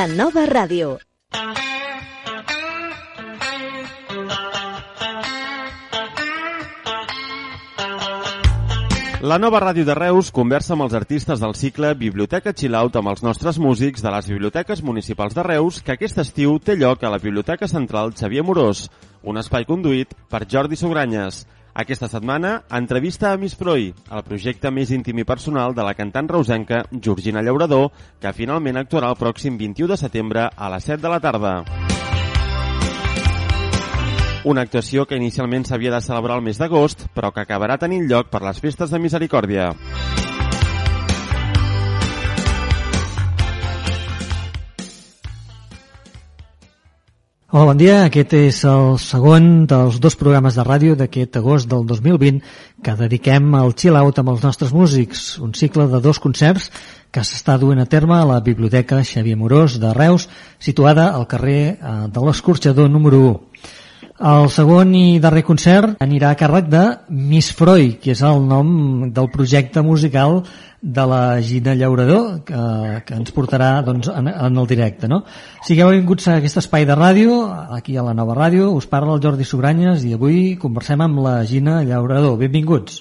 La nova ràdio. La nova ràdio de Reus conversa amb els artistes del cicle Biblioteca Chill Out amb els nostres músics de les biblioteques municipals de Reus que aquest estiu té lloc a la Biblioteca Central Xavier Morós, un espai conduït per Jordi Sogranyes. Aquesta setmana, entrevista a Miss Proi, el projecte més íntim i personal de la cantant reusenca Georgina Llaurador, que finalment actuarà el pròxim 21 de setembre a les 7 de la tarda. Una actuació que inicialment s'havia de celebrar el mes d'agost, però que acabarà tenint lloc per les festes de Misericòrdia. Hola, bon dia. Aquest és el segon dels dos programes de ràdio d'aquest agost del 2020 que dediquem al chill out amb els nostres músics, un cicle de dos concerts que s'està duent a terme a la Biblioteca Xavier Morós de Reus, situada al carrer eh, de l'Escorxador número 1. El segon i darrer concert anirà a càrrec de Miss Freud, que és el nom del projecte musical de la Gina Llaurador, que, que ens portarà doncs, en, en el directe. No? Sigueu benvinguts a aquest espai de ràdio, aquí a la nova ràdio, us parla el Jordi Sugranyes i avui conversem amb la Gina Llaurador. Benvinguts.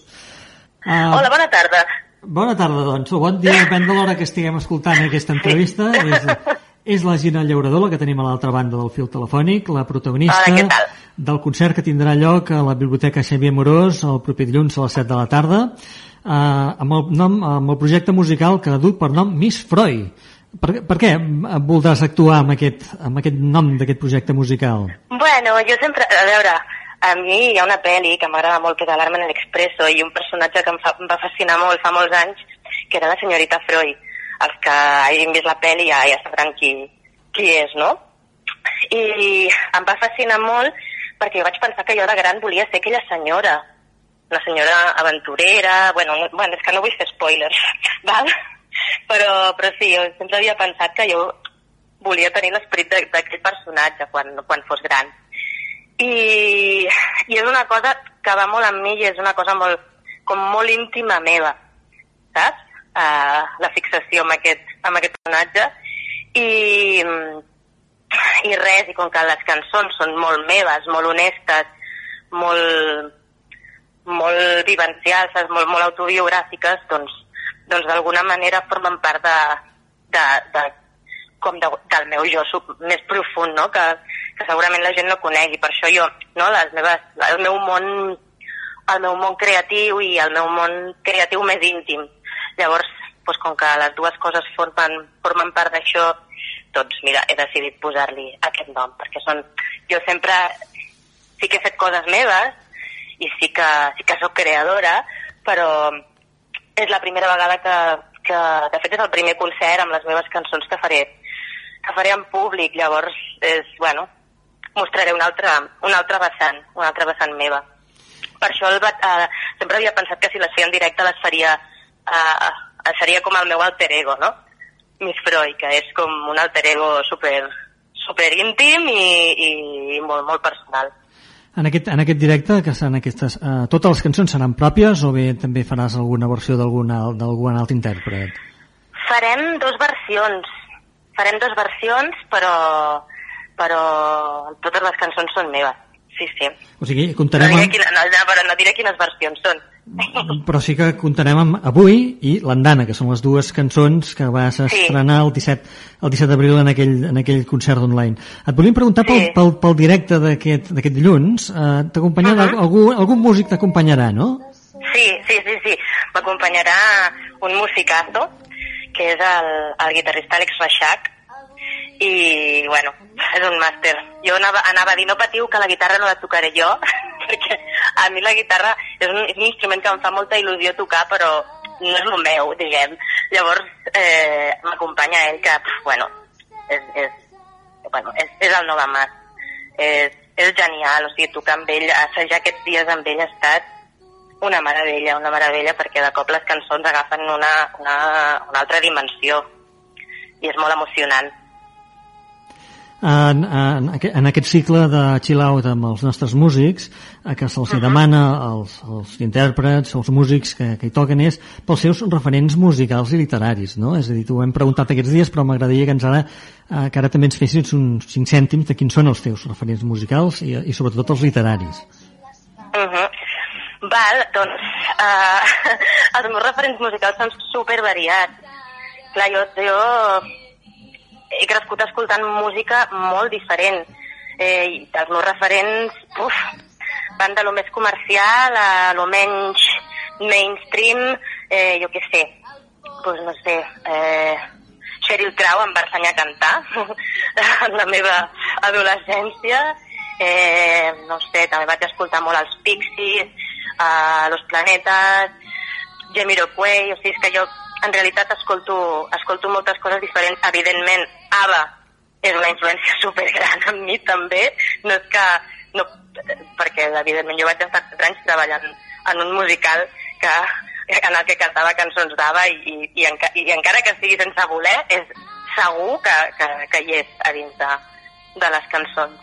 Uh, Hola, bona tarda. Bona tarda, doncs. O bon dia, depèn de l'hora que estiguem escoltant aquesta entrevista. Sí. És, és la Gina Llaurador, la que tenim a l'altra banda del fil telefònic, la protagonista Hola, del concert que tindrà lloc a la Biblioteca Xavier Morós el proper dilluns a les 7 de la tarda eh, amb, el nom, amb el projecte musical que du per nom Miss Freud. Per, per què voldràs actuar amb aquest, amb aquest nom d'aquest projecte musical? Bueno, jo sempre... A veure, a mi hi ha una pel·li que m'agrada molt, que és Alarma en l'Expresso, i un personatge que em, fa, em va fascinar molt fa molts anys, que era la senyorita Freud. Els que hagin vist la pel·li ja, ja sabran qui, qui és, no? I em va fascinar molt perquè jo vaig pensar que jo de gran volia ser aquella senyora, una senyora aventurera, bueno, no, bueno és que no vull fer spoilers, val? Però, però sí, jo sempre havia pensat que jo volia tenir l'esperit d'aquell personatge quan, quan fos gran. I, I és una cosa que va molt amb mi i és una cosa molt, com molt íntima meva, saps? Uh, la fixació amb aquest, amb aquest personatge. I, i res, i com que les cançons són molt meves, molt honestes, molt, molt vivencials, molt, molt autobiogràfiques, doncs, doncs d'alguna manera formen part de, de, de, com de, del meu jo més profund, no? que, que segurament la gent no conegui. Per això jo, no? les meves, el meu món el meu món creatiu i el meu món creatiu més íntim. Llavors, doncs, com que les dues coses formen, formen part d'això, doncs mira, he decidit posar-li aquest nom, perquè són... Jo sempre sí que he fet coses meves i sí que, sí que sóc creadora, però és la primera vegada que, que, de fet és el primer concert amb les meves cançons que faré, que faré en públic, llavors és, bueno, mostraré un altre, un altre vessant, un altre vessant meva. Per això el, eh, sempre havia pensat que si les feia en directe les faria, eh, seria com el meu alter ego, no? Miss Freud, que és com un alter ego super, super íntim i, i molt, molt personal. En aquest, en aquest directe, que seran aquestes, eh, totes les cançons seran pròpies o bé també faràs alguna versió d'algun altre intèrpret? Farem dos versions. Farem dos versions, però, però totes les cançons són meves. Sí, sí. O sigui, comptarem... No diré, quina, no, no, no diré quines versions són. Però sí que comptarem amb Avui i L'Andana, que són les dues cançons que vas estrenar el 17, el 17 d'abril en, aquell, en aquell concert online. Et volíem preguntar sí. pel, pel, pel directe d'aquest dilluns. Eh, t'acompanyarà uh -huh. algú, algun músic t'acompanyarà, no? Sí, sí, sí, sí. M'acompanyarà un musicazo, que és el, el guitarrista Alex Reixac, i, bueno, és un màster. Jo anava, anava a dir, no patiu que la guitarra no la tocaré jo, perquè a mi la guitarra és un, és un instrument que em fa molta il·lusió tocar, però no és el meu, diguem. Llavors, eh, m'acompanya ell, que, bueno, és, és, bueno, és, és el Nova Mas. És, és genial, o sigui, tocar amb ell, assajar aquests dies amb ell ha estat una meravella, una meravella, perquè de cop les cançons agafen una, una, una altra dimensió i és molt emocionant. En, en, en aquest cicle de chill out amb els nostres músics, eh, que se'ls uh -huh. demana als, als intèrprets, als músics que, que hi toquen és pels seus referents musicals i literaris, no? És a dir, t'ho hem preguntat aquests dies, però m'agradaria que ens ara, eh, que ara també ens fessis uns 5 cèntims de quins són els teus referents musicals i, i sobretot els literaris. Uh -huh. Val, doncs uh, els meus referents musicals són super variats. Clar, jo, jo he crescut escoltant música molt diferent. Eh, i els meus referents uf, van de lo més comercial a lo menys mainstream, eh, jo què sé, pues no sé, eh, Sheryl Crow em va ensenyar a cantar en la meva adolescència, eh, no sé, també vaig escoltar molt els Pixies, eh, Los Planetes, Jamiroquai, o sigui, és que jo en realitat escolto, escolto moltes coses diferents. Evidentment, ABBA és una influència supergran en mi també, no és que... No, perquè evidentment jo vaig estar 4 anys treballant en un musical que, en el que cantava cançons d'ABBA i, i, i, enca, i encara que estigui sense voler és segur que, que, que hi és a dins de, de les cançons.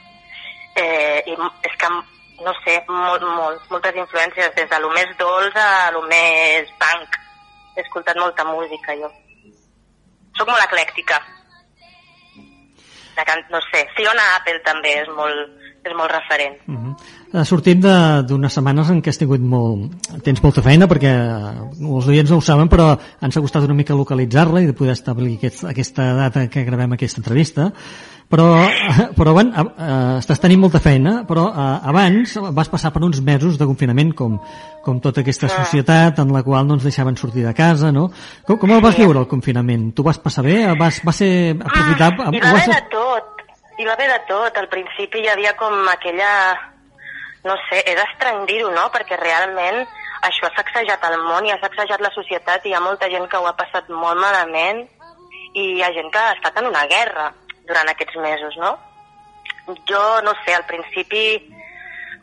Eh, I és que, no sé, molt, molt, moltes influències, des de lo més dolç a lo més punk he escoltat molta música, jo. Soc molt eclèctica. No sé, Fiona Apple també és molt, és molt referent. -huh. Ha sortit d'unes setmanes en què has tingut molt... tens molta feina perquè els oients no ho saben però ens ha costat una mica localitzar-la i de poder establir aquest, aquesta data que gravem aquesta entrevista però, però bueno, eh, estàs tenint molta feina, però eh, abans vas passar per uns mesos de confinament com, com tota aquesta societat en la qual no ens deixaven sortir de casa, no? Com, com el vas viure el confinament? Tu vas passar bé? Vas, va ser aprofitar... Ah, hi va haver de tot, hi va haver de tot. Al principi hi havia com aquella... No sé, és estrany dir-ho, no? Perquè realment això ha sacsejat el món i ha sacsejat la societat i hi ha molta gent que ho ha passat molt malament i hi ha gent que ha estat en una guerra durant aquests mesos, no? Jo, no sé, al principi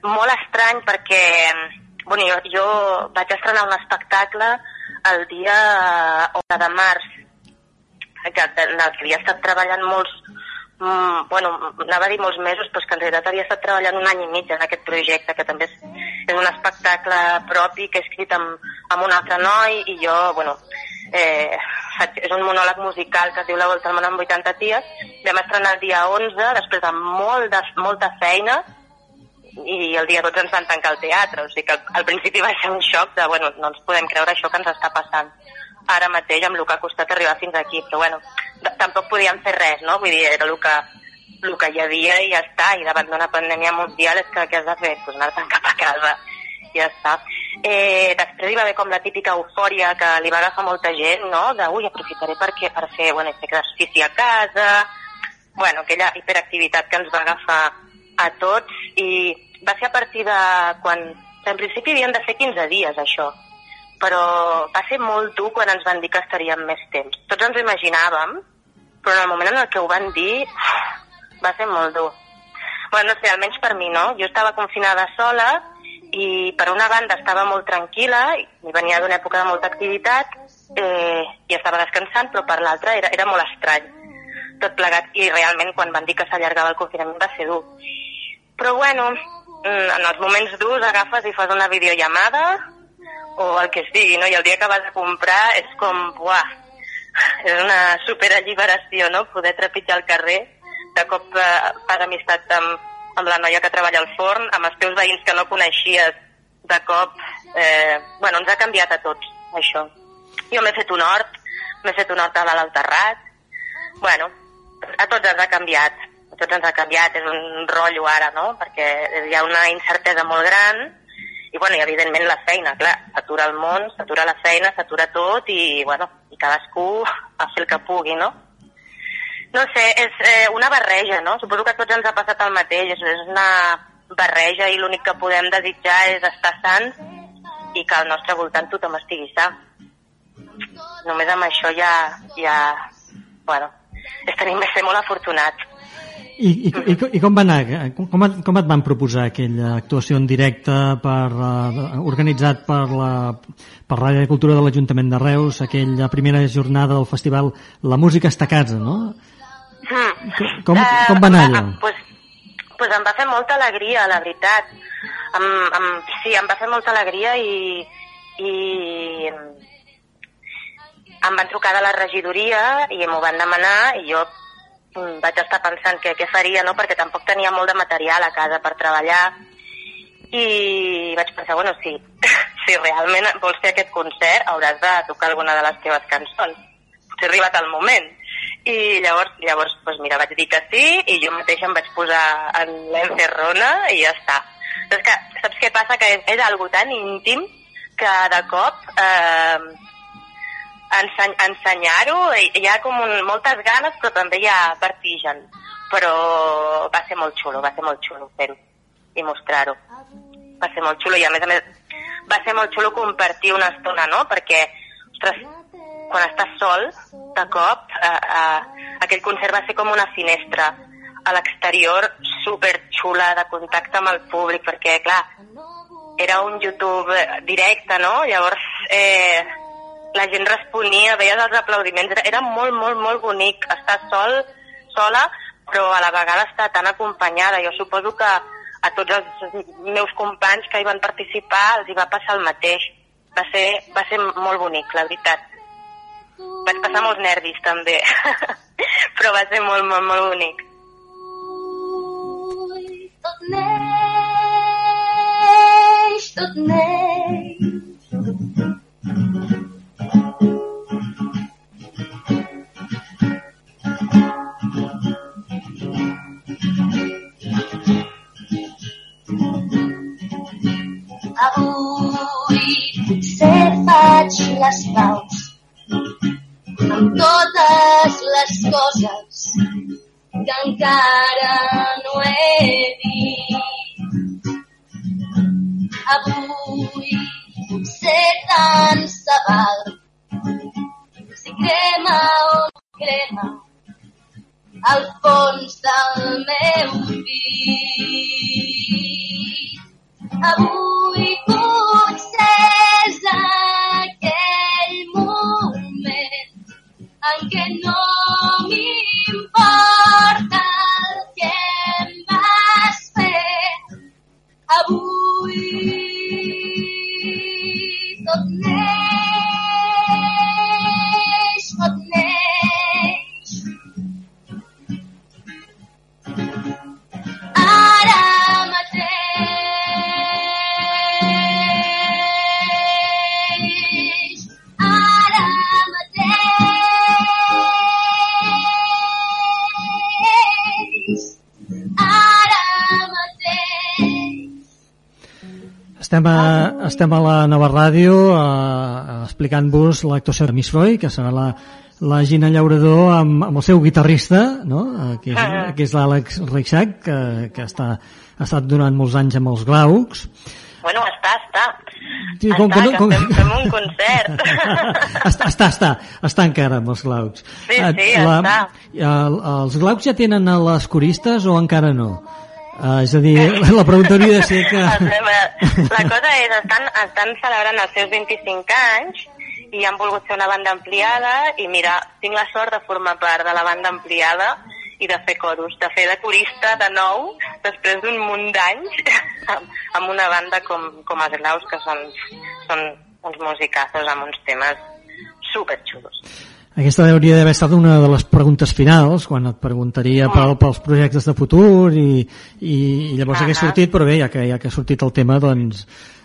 molt estrany perquè bueno, jo, jo vaig estrenar un espectacle el dia 11 de març que, en el que havia estat treballant molts mm, bueno, anava a dir molts mesos, però que en realitat havia estat treballant un any i mig en aquest projecte, que també és, és un espectacle propi que he escrit amb, amb un altre noi i jo, bueno, eh, és un monòleg musical que es diu La volta al món en 80 ties. Vam estrenar el dia 11, després de, molt de molta feina, i el dia 12 ens van tancar el teatre, o sigui que al, al principi va ser un xoc de, bueno, no ens podem creure això que ens està passant ara mateix amb el que ha costat arribar fins aquí, però bueno, tampoc podíem fer res, no? Vull dir, era el que, el que hi havia i ja està, i davant d'una pandèmia mundial és que què has de fer? Pues anar-te'n cap a casa ja està. Eh, després hi va haver com la típica eufòria que li va agafar molta gent, no? De, ui, aprofitaré perquè, per fer, bueno, exercici a casa, bueno, aquella hiperactivitat que ens va agafar a tots i va ser a partir de quan, en principi havien de fer 15 dies això, però va ser molt dur quan ens van dir que estaríem més temps. Tots ens ho imaginàvem, però en el moment en el que ho van dir va ser molt dur. Bueno, no sé, almenys per mi, no? Jo estava confinada sola i per una banda estava molt tranquil·la i venia d'una època de molta activitat eh, i estava descansant, però per l'altra era, era molt estrany tot plegat i realment quan van dir que s'allargava el confinament va ser dur. Però bueno, mm, en els moments durs agafes i fas una videollamada o el que sigui, no? I el dia que vas a comprar és com, buah, és una superalliberació, no? Poder trepitjar el carrer, de cop eh, fas amistat amb, amb la noia que treballa al forn, amb els teus veïns que no coneixies de cop, eh, bueno, ens ha canviat a tots, això. Jo m'he fet un hort, m'he fet un hort a dalt al terrat, bueno, a tots ens ha canviat, a tots ens ha canviat, és un rotllo ara, no?, perquè hi ha una incertesa molt gran, i, bueno, i evidentment la feina, clar, s'atura el món, s'atura la feina, s'atura tot, i, bueno, i cadascú a fer el que pugui, no? No sé, és eh, una barreja, no? Suposo que a tots ens ha passat el mateix, és, una barreja i l'únic que podem desitjar és estar sants i que al nostre voltant tothom estigui sa. Només amb això ja, ja bueno, és tenim de ser molt afortunats. I, i, i, i com va anar? Com, com et van proposar aquella actuació en directe per, uh, organitzat per la, per de Cultura de l'Ajuntament de Reus, aquella primera jornada del festival La Música està a casa, no? Mm. Com, com va anar allò? Doncs pues, pues em va fer molta alegria, la veritat. Em, em, sí, em va fer molta alegria i, i em van trucar de la regidoria i m'ho van demanar i jo mm, vaig estar pensant que què faria, no? perquè tampoc tenia molt de material a casa per treballar i vaig pensar, bueno, si, si realment vols fer aquest concert hauràs de tocar alguna de les teves cançons. Potser ha arribat el moment. I llavors, llavors pues mira, vaig dir que sí i jo mateixa em vaig posar en l'encerrona i ja està. Però és que, saps què passa? Que és, és algo tan íntim que de cop eh, enseny, ensenyar-ho hi ha com un, moltes ganes però també hi ha vertigen. Però va ser molt xulo, va ser molt xulo fer-ho i mostrar-ho. Va ser molt xulo i a més a més va ser molt xulo compartir una estona, no? Perquè, ostres, quan estàs sol, de cop, eh, eh, aquell concert va ser com una finestra a l'exterior super xula de contacte amb el públic, perquè, clar, era un YouTube directe, no? Llavors, eh, la gent responia, veies els aplaudiments, era, era molt, molt, molt bonic estar sol, sola, però a la vegada estar tan acompanyada. Jo suposo que a tots els meus companys que hi van participar els hi va passar el mateix. Va ser, va ser molt bonic, la veritat. Vaig passar molts nervis, també. Però va ser molt, molt, molt bonic. Tot neix, tot neix. Avui potser faig les paus amb totes les coses que encara no he dit. Avui potser tant se val si crema o crema al fons del meu pit. Avui Estem a, estem a la nova ràdio eh, explicant-vos l'actuació de Miss Freud, que serà la, la Gina Llaurador amb, amb el seu guitarrista, no? eh, que és, Ah. que és l'Àlex Reixac, que, que està, ha estat durant molts anys amb els Glaucs. Bueno, està, està. Sí, està, com que no- que com- fem, fem un concert. està, està, està, està encara amb els Glaucs. Sí, sí, està. El, els Glaucs ja tenen a les coristes o encara no? Uh, és a dir, la pregunta hauria de ser que... La cosa és, estan, estan celebrant els seus 25 anys i han volgut fer una banda ampliada i mira, tinc la sort de formar part de la banda ampliada i de fer coros, de fer de corista de nou després d'un munt d'anys amb, una banda com, com els Glaus que són, són uns musicazos amb uns temes superxulos. Aquesta hauria d'haver estat una de les preguntes finals, quan et preguntaria pel, pels projectes de futur i, i, i llavors Ahà. hagués sortit, però bé, ja que, ja que ha sortit el tema, doncs,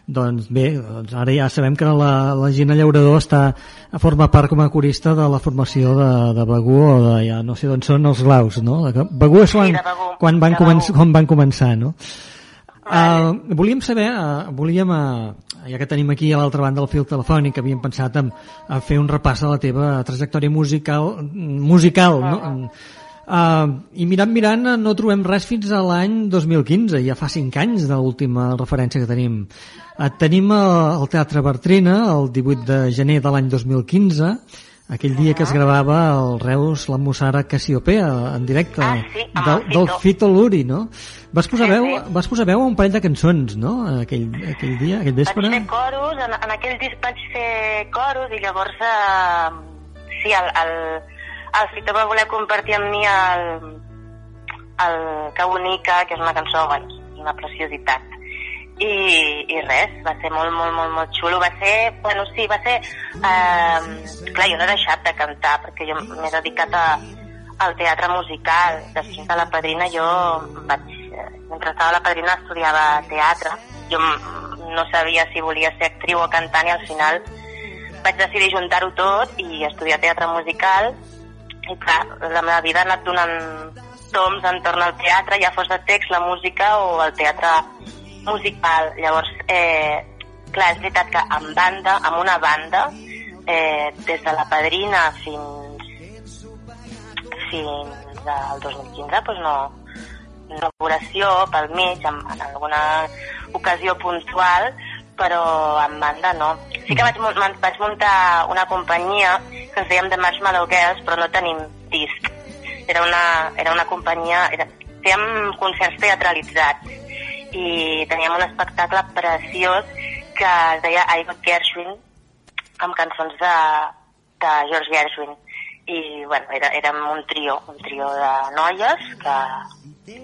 doncs bé, doncs ara ja sabem que la, la Gina Llaurador està a formar part com a corista de la formació de, de Begú o de, ja no sé d'on són els glaus, no? Begú és quan, de Begur, quan, van començar, quan van començar, no? Uh, volíem saber, uh, volíem, uh, ja que tenim aquí a l'altra banda del fil telefònic, havíem pensat en, en fer un repàs a la teva trajectòria musical, musical no? Uh, I mirant, mirant, no trobem res fins a l'any 2015, ja fa 5 anys de l'última referència que tenim. Uh, tenim el Teatre Bertrina el 18 de gener de l'any 2015, aquell dia que es gravava el Reus la Mussara Cassiopea en directe Ah, sí, amb del, el del Fito. Fito Luri, no? Vas posar, Sí, veu, sí. vas posar veu a un parell de cançons, no? Aquell, aquell dia, aquell vespre. Vaig fer coros, en, en aquell disc vaig fer coros i llavors, eh, sí, el, el, el Fito va voler compartir amb mi el, el Que bonica, que és una cançó, bueno, una preciositat. I, i res, va ser molt, molt, molt, molt xulo. Va ser, bueno, sí, va ser... Eh, clar, jo no he deixat de cantar perquè jo m'he dedicat a, al teatre musical. Després de la padrina jo vaig... eh, Mentre estava la padrina estudiava teatre. Jo no sabia si volia ser actriu o cantant i al final vaig decidir juntar-ho tot i estudiar teatre musical i clar, la meva vida ha anat donant toms entorn al teatre, ja fos de text, la música o el teatre musical. Llavors, eh, clar, és veritat que amb banda, amb una banda, eh, des de la padrina fins, fins al 2015, doncs no, una col·laboració pel mig, en, en alguna ocasió puntual, però en banda no. Sí que vaig, vaig muntar una companyia que ens dèiem de Marshmallow Girls, però no tenim disc. Era una, era una companyia... Era, fèiem concerts teatralitzats i teníem un espectacle preciós que es deia I Got Gershwin amb cançons de, de George Gershwin i bueno, era, érem un trio, un trio de noies que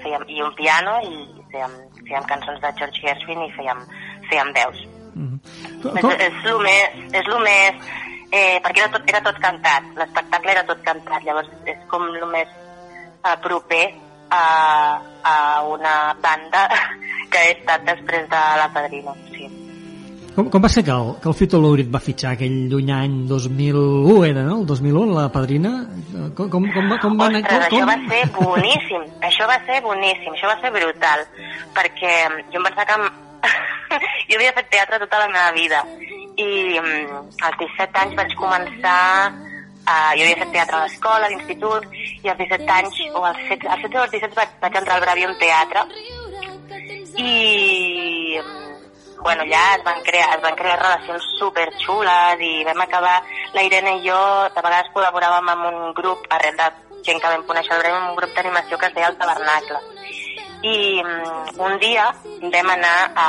fèiem, i un piano i fèiem, fèiem cançons de George Gershwin i fèiem, fèiem veus. Mhm. Com, És, és més, és el més eh, perquè era tot, era tot cantat, l'espectacle era tot cantat, llavors és com el més eh, proper a, a una banda que he estat després de la Padrina, sí. com, com va ser que el, que el Fito Lourit va fitxar aquell lluny any 2001, era, no? El 2001, la padrina? Com, com, com, va- com va anar... Ostres, Com, això va ser boníssim, això va ser boníssim, això va ser brutal, perquè jo em pensava que... jo havia fet teatre tota la meva vida i mm, als 17 anys vaig començar Uh, jo havia fet teatre a l'escola, a l'institut, i als 17 anys, o als 16, als 16 o als 17 vaig, vaig entrar al Bravium Teatre, i bueno, allà es van crear, es van crear relacions super xules i vam acabar, la Irene i jo de vegades col·laboràvem amb un grup arrel de gent que vam conèixer al un grup d'animació que es deia El Tabernacle. I mm, un dia vam anar a,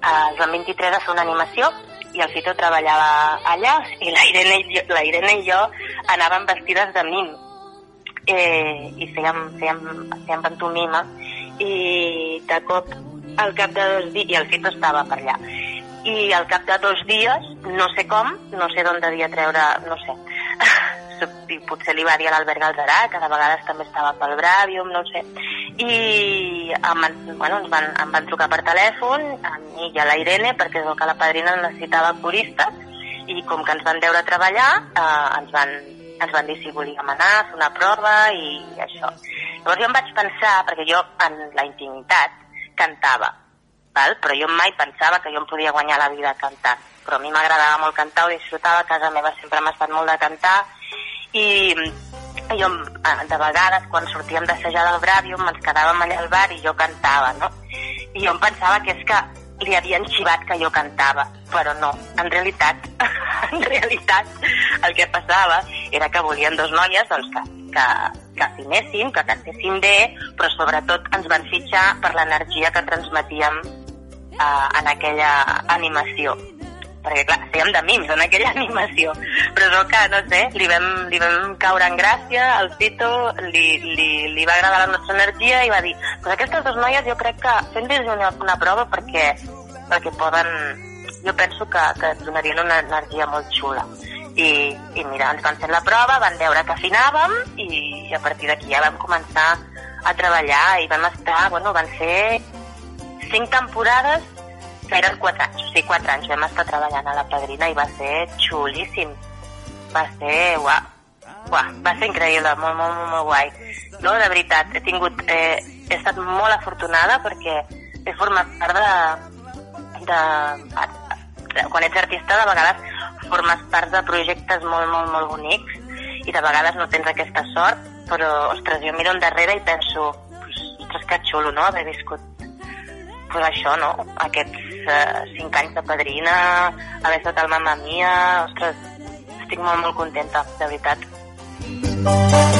a Joan 23 a fer una animació i el Fito treballava allà i la Irene i jo, la Irene i jo anàvem vestides de mim. Eh, i fèiem, fèiem, fèiem pantomima i de cop al cap de dos dies, i el Fito estava per allà, i al cap de dos dies, no sé com, no sé d'on devia treure, no sé, i potser li va dir a l'Albert Galzarà, que de vegades també estava pel Bravium, no sé, i em bueno, ens van, em van trucar per telèfon, a mi i a la Irene, perquè que la padrina necessitava coristes, i com que ens van veure treballar, eh, ens, van, ens van dir si volíem anar, fer una prova i això. Llavors jo em vaig pensar, perquè jo en la intimitat cantava, val? però jo mai pensava que jo em podia guanyar la vida cantant. Però a mi m'agradava molt cantar, ho disfrutava, a casa meva sempre m'ha estat molt de cantar, i jo eh, de vegades quan sortíem d'assajar del Bravium ens quedàvem allà al bar i jo cantava, no? I jo em pensava que és que li havien xivat que jo cantava, però no, en realitat, en realitat el que passava era que volien dos noies doncs, que, que, que afinessin, que cantessin bé, però sobretot ens van fitxar per l'energia que transmetíem eh, en aquella animació perquè clar, fèiem de mims en aquella animació. Però és que, no sé, li vam, li vam caure en gràcia, al Tito li, li, li va agradar la nostra energia i va dir, pues aquestes dues noies jo crec que fem-los una, una prova perquè, perquè poden, jo penso que, que et donarien una energia molt xula. I, i mira, ens van fer la prova, van veure que afinàvem i a partir d'aquí ja vam començar a treballar i vam estar, bueno, van ser cinc temporades eren quatre anys, sigui, quatre anys vam estar treballant a la Padrina i va ser xulíssim. Va ser, uah, uah, va ser increïble, molt, molt, molt, molt guai. No, de veritat, he tingut, eh, he estat molt afortunada perquè he format part de, de, de, quan ets artista de vegades formes part de projectes molt, molt, molt bonics i de vegades no tens aquesta sort, però, ostres, jo miro endarrere i penso, ostres, que xulo, no?, haver viscut pues això, no? Aquests eh, cinc anys de padrina, haver estat al Mamma Mia, ostres, estic molt, molt contenta, de veritat.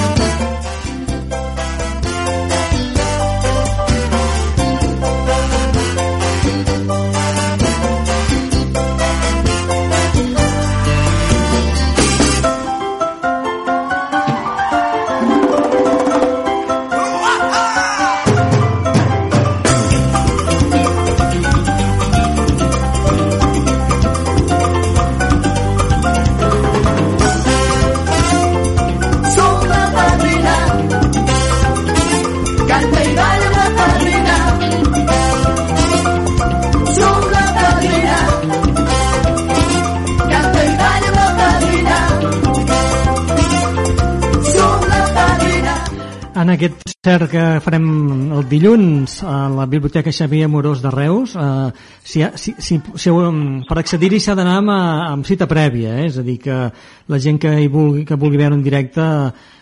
Que farem el dilluns a la Biblioteca Xavier Morós de Reus, eh, si, si, si, si, um, per accedir-hi s'ha d'anar amb, eh, amb cita prèvia, eh? és a dir, que la gent que, hi vulgui, que vulgui veure en directe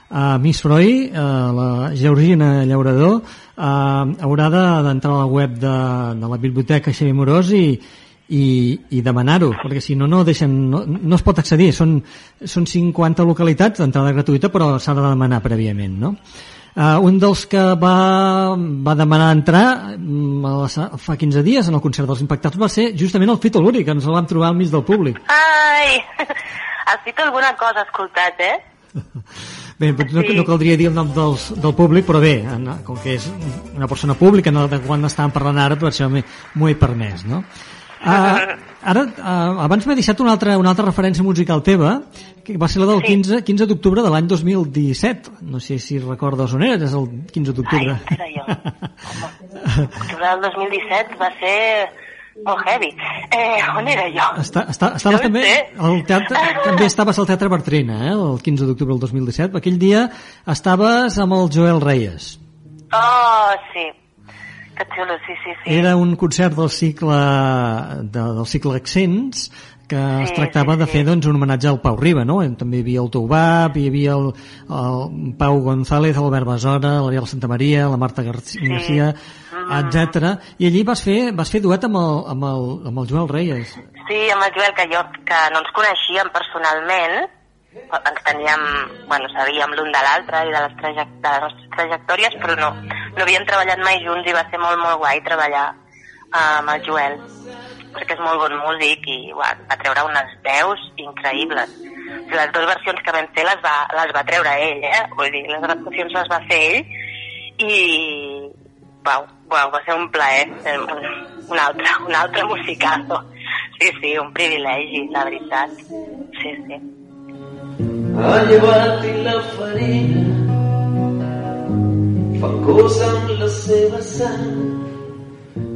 a Miss Freud, eh, la Georgina Llaurador, eh, haurà de- d'entrar a la web de, de la Biblioteca Xavier Morós i, i, i demanar-ho, perquè si no, no, deixen, no, no es pot accedir. Són, són 50 localitats d'entrada gratuïta, però s'ha de demanar prèviament, no? Uh, un dels que va, va demanar entrar mm, la fa 15 dies en el concert dels impactats va ser justament el Fito Luri, que ens el vam trobar al mig del públic. Ai! Has dit alguna cosa escoltat, eh? Bé, no, Sí. no caldria dir el nom dels, del públic, però bé, com que és una persona pública, no de quan estàvem parlant ara, per això m'ho he permès, no? Uh, ara, uh, abans m'he deixat una altra, una altra referència musical teva, que va ser la del Sí. 15, 15 d'octubre de l'any 2017. No sé si recordes on eres, és el 15 d'octubre. Ai, era jo. Octubre del 2017 va ser molt heavy. Eh, on era jo? Està, està, estaves No també, al teatre, també estaves al Teatre Bertrina, eh, el 15 d'octubre del 2017. Aquell dia estaves amb el Joel Reyes. Oh, sí. Que xulo, sí, sí, sí. Era un concert del cicle, de, del cicle Accents que es Sí, tractava sí, de sí. fer doncs, un homenatge al Pau Riba, no? També hi havia el Toubab, hi havia el, el Pau González, l'Albert Besora, l'Ariel Santa Maria, la Marta Gar Garcia, Mm. etc. I allí vas fer, vas fer duet amb el, amb el, amb el Joel Reyes. Sí, amb el Joel, que jo que no ens coneixíem personalment, ens teníem, bueno, sabíem l'un de l'altre i de les, trajec de les nostres trajectòries, però no, no havíem treballat mai junts i va ser molt, molt guai treballar uh, amb el Joel, perquè és molt bon músic i uah, va treure unes veus increïbles. Les dues versions que vam fer les va, les va treure ell, eh? Vull dir, les adaptacions les va fer ell i Uau, uau, va ser un plaer, eh, un altre, un altre musicazo. Sí, sí, un privilegi, la veritat. Sí, sí. Ha llevat la farina fa cosa amb la seva sang.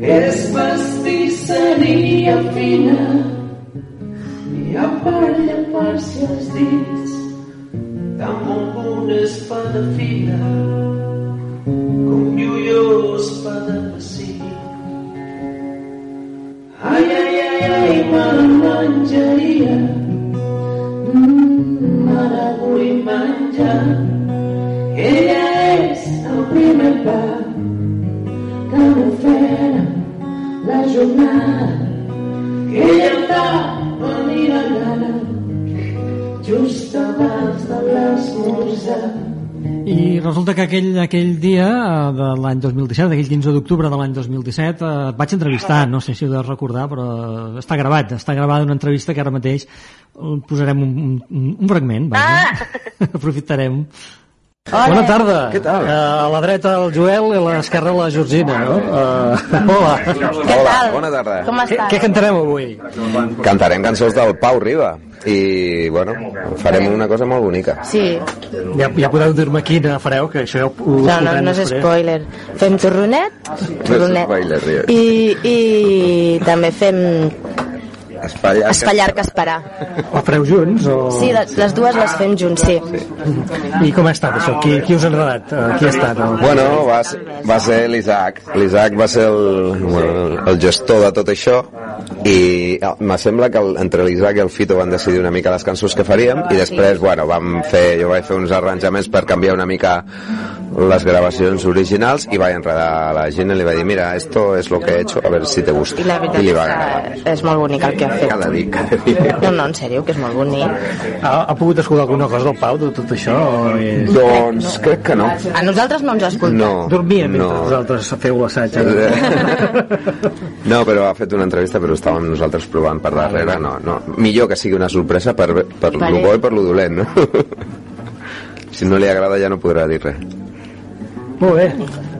És pastisseria fina i ha per llepar-se els dits damunt una espada fina com lluió espada pessic ai ai ai ai menjaria Mare vull menjar. Ella és el primer pa que m'ofera la jornada. Ella em dà venir a gana just abans de l'esmorzar. I resulta que aquell, aquell dia eh, de l'any 2017, aquell 15 d'octubre de l'any 2017, eh, et vaig entrevistar, no sé si ho deus recordar, però està gravat, està gravada una entrevista que ara mateix eh, posarem un, un, un fragment, vaja. aprofitarem. Bona tarda. Què tal? Uh, a la dreta el Joel i a l'esquerra la Georgina, no? Uh, hola. Què tal? Bona tarda. Com Què, estàs? què cantarem avui? Cantarem cançons del Pau Riba i, bueno, farem una cosa molt bonica. Sí, Ja, ja podeu dir-me quina fareu, que això ja ho, ho no, no, no és després. spoiler. Fem torronet, torronet. spoiler, tio. I, I també fem Espallar. espallar que esperar. Ho fareu junts? O... Sí, les, les dues les fem junts, sí. I com ha estat això? Qui, qui us ha agradat? Uh, qui ha estat? El... Bueno, va, ser- va ser l'Isaac. L'Isaac va ser el, bueno, el gestor de tot això i eh, me sembla que el, entre l'Isaac i el Fito van decidir una mica les cançons que faríem i després, bueno, vam fer, jo vaig fer uns arranjaments per canviar una mica les gravacions originals i vaig enredar a la gent i li vaig dir, mira, esto es lo que he hecho, a ver si te gusta. I la veritat I li és va agradar. que és molt bonic el que ha fet. Cada dia, cada dia. No, no, en sèrio, que és molt bonic. Ha, ha pogut escoltar alguna cosa del Pau de tot això? O és... Doncs crec que no. A nosaltres no ens escolta. No. Dormia mentre no. vosaltres feu l'assaig. No, però ha fet una entrevista, però estàvem nosaltres provant per darrere. No, no. Millor que sigui una sorpresa per, per Vale. lo bo i per lo dolent, no? Si no li agrada ja no podrà dir res. Molt bé,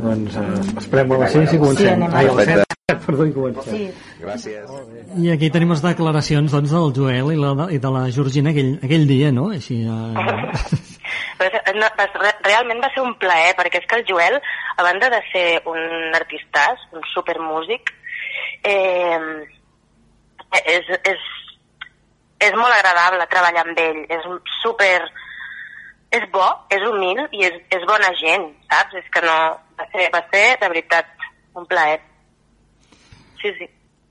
doncs eh, esperem a les 6 i comencem. Sí, Ai, a les Perfecte. 7, perdó, i comencem. Sí. Gràcies. I aquí tenim les declaracions doncs, del Joel i, la, i de la Georgina aquell, aquell dia, no? Així, eh... Però, no, realment va ser un plaer, perquè és que el Joel, a banda de ser un artistàs, un supermúsic, eh, és, és, és molt agradable treballar amb ell, és super és bo, és humil i és, és bona gent, saps? És que no... Va ser, va ser de veritat, un plaer. Sí, sí.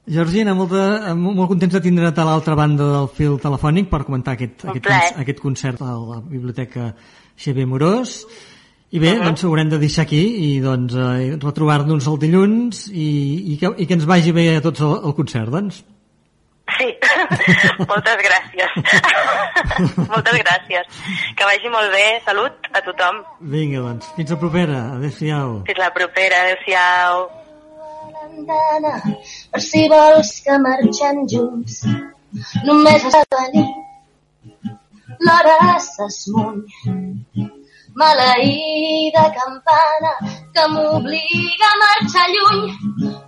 Georgina, molt, de, molt contents de tindre't a l'altra banda del fil telefònic per comentar aquest, Un aquest, aquest concert a la Biblioteca Xavier Morós. I bé, Uh-huh. doncs ho haurem de deixar aquí i doncs eh, retrobar-nos el dilluns i, i, que, i que ens vagi bé a tots el, el concert, doncs. Sí, moltes gràcies. moltes gràcies. Que vagi molt bé, salut a tothom. Vinga, doncs, fins la propera. Adéu-siau. Fins la propera, adéu-siau. per si vols que marxem junts. Només has de venir. L'hora s'esmuny. Maleïda campana que m'obliga a marxar lluny,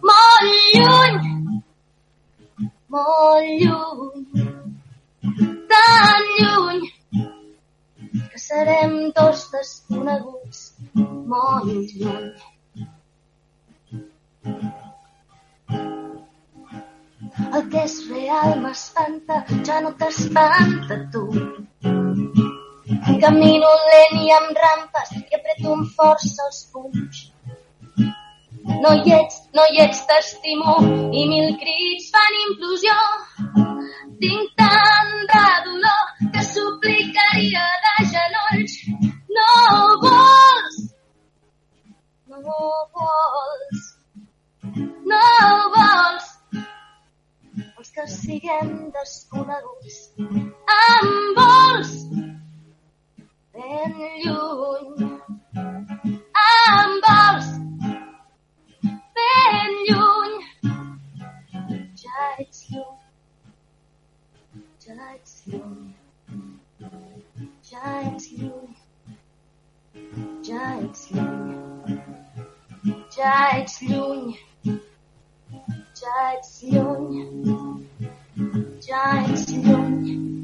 molt lluny, molt lluny, tan lluny que serem tots desconeguts, molt lluny. El que és real m'espanta, ja no t'espanta tu. Camino lent i amb rampes i apreto amb força els punys. No hi ets, no hi ets, t'estimo i mil crits fan implosió. Tinc tant de dolor que suplicaria de genolls. No vols, no vols, no vols els que siguem desconeguts. Em vols ben lluny. Em vols ben lluny. Ja ets lluny. Ja ets lluny. Ja ets lluny. Ja ets lluny. Ja ets lluny. Ja ets lluny. Ja ets lluny.